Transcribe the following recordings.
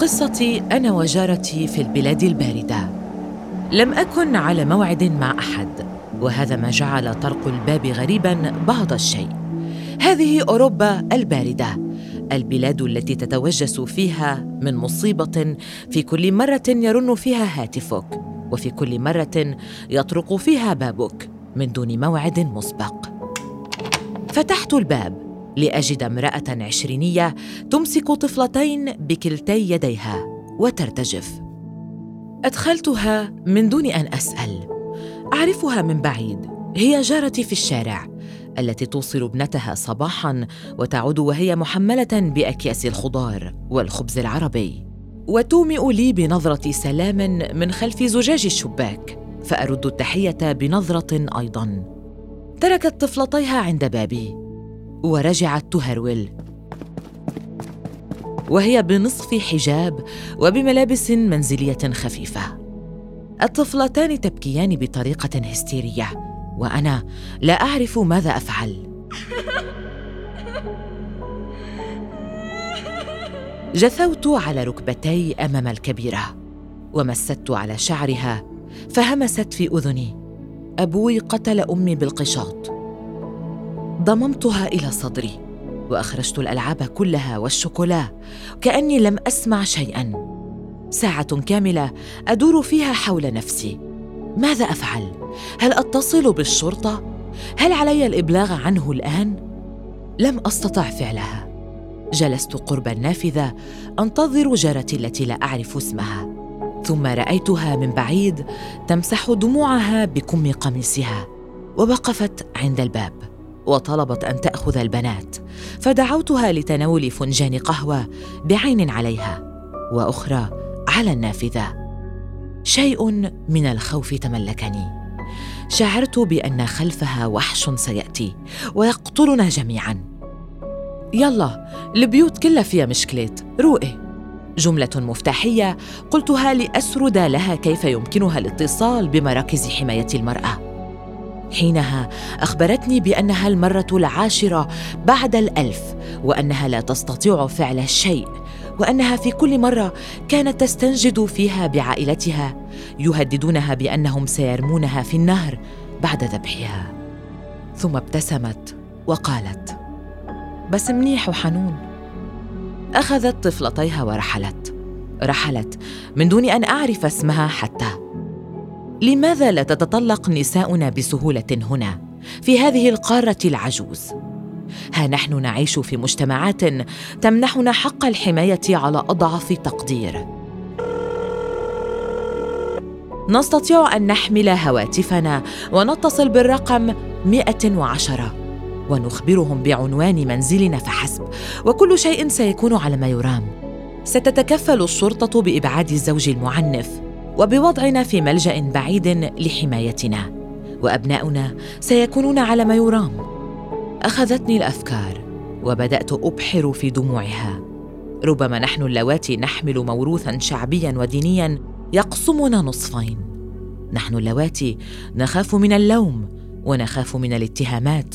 قصتي أنا وجارتي في البلاد الباردة. لم أكن على موعد مع أحد وهذا ما جعل طرق الباب غريبا بعض الشيء. هذه أوروبا الباردة البلاد التي تتوجس فيها من مصيبة في كل مرة يرن فيها هاتفك وفي كل مرة يطرق فيها بابك من دون موعد مسبق. فتحت الباب. لأجد امرأة عشرينية تمسك طفلتين بكلتي يديها وترتجف. أدخلتها من دون أن أسأل. أعرفها من بعيد. هي جارتي في الشارع التي توصل ابنتها صباحا وتعود وهي محملة بأكياس الخضار والخبز العربي. وتومئ لي بنظرة سلام من خلف زجاج الشباك فأرد التحية بنظرة أيضا. تركت طفلتيها عند بابي. ورجعت تهرول. وهي بنصف حجاب وبملابس منزلية خفيفة. الطفلتان تبكيان بطريقة هستيرية وأنا لا أعرف ماذا أفعل. جثوت على ركبتي أمام الكبيرة ومسدت على شعرها فهمست في أذني. أبوي قتل أمي بالقشاط. ضممتها إلى صدري وأخرجت الألعاب كلها والشوكولا كأني لم أسمع شيئا. ساعة كاملة أدور فيها حول نفسي. ماذا أفعل؟ هل أتصل بالشرطة؟ هل علي الإبلاغ عنه الآن؟ لم أستطع فعلها. جلست قرب النافذة أنتظر جارتي التي لا أعرف اسمها. ثم رأيتها من بعيد تمسح دموعها بكم قميصها ووقفت عند الباب. وطلبت أن تأخذ البنات فدعوتها لتناول فنجان قهوة بعين عليها وأخرى على النافذة. شيء من الخوف تملكني. شعرت بأن خلفها وحش سيأتي ويقتلنا جميعا. يلا البيوت كلها فيها مشكلات. روقي جملة مفتاحية قلتها لأسرد لها كيف يمكنها الاتصال بمراكز حماية المرأة. حينها أخبرتني بأنها المرة العاشرة بعد الألف وأنها لا تستطيع فعل شيء وأنها في كل مرة كانت تستنجد فيها بعائلتها يهددونها بأنهم سيرمونها في النهر بعد ذبحها. ثم ابتسمت وقالت بس منيح وحنون أخذت طفلتيها ورحلت رحلت من دون أن أعرف اسمها حتى لماذا لا تتطلق نساؤنا بسهولة هنا في هذه القارة العجوز؟ ها نحن نعيش في مجتمعات تمنحنا حق الحماية على أضعف تقدير. نستطيع أن نحمل هواتفنا ونتصل بالرقم 110 ونخبرهم بعنوان منزلنا فحسب وكل شيء سيكون على ما يرام. ستتكفل الشرطة بإبعاد الزوج المعنف. وبوضعنا في ملجأ بعيد لحمايتنا. وأبناؤنا سيكونون على ما يرام. أخذتني الأفكار وبدأت أبحر في دموعها. ربما نحن اللواتي نحمل موروثا شعبيا ودينيا يقسمنا نصفين. نحن اللواتي نخاف من اللوم ونخاف من الاتهامات.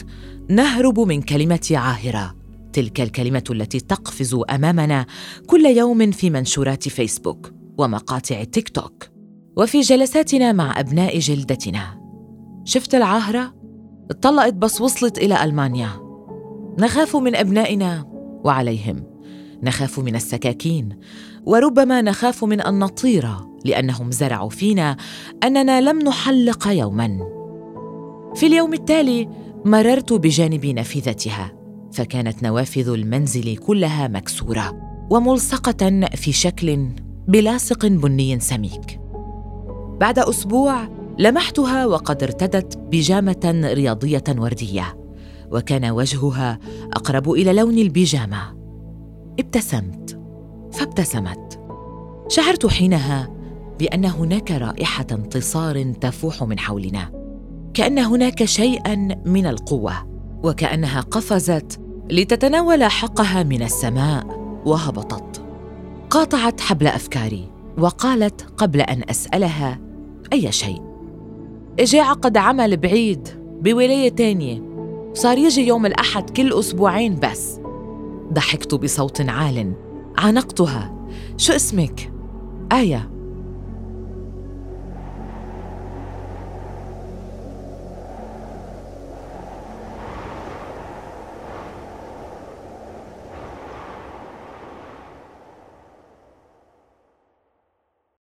نهرب من كلمه عاهرة. تلك الكلمة التي تقفز أمامنا كل يوم في منشورات فيسبوك. ومقاطع تيك توك. وفي جلساتنا مع أبناء جلدتنا. شفت العاهرة؟ اتطلقت بس وصلت إلى ألمانيا. نخاف من أبنائنا وعليهم. نخاف من السكاكين. وربما نخاف من أن نطير لأنهم زرعوا فينا أننا لم نحلق يوما. في اليوم التالي مررت بجانب نافذتها فكانت نوافذ المنزل كلها مكسورة وملصقة في شكل بلاصق بني سميك. بعد أسبوع لمحتها وقد ارتدت بيجامة رياضية وردية وكان وجهها أقرب إلى لون البيجامة. ابتسمت فابتسمت. شعرت حينها بأن هناك رائحة انتصار تفوح من حولنا كأن هناك شيئا من القوة وكأنها قفزت لتتناول حقها من السماء وهبطت. قاطعت حبل أفكاري وقالت قبل أن أسألها أي شيء؟ اجى عقد عمل بعيد بولاية تانية. صار يجي يوم الأحد كل أسبوعين بس. ضحكت بصوت عال عانقتها. شو اسمك؟ آية.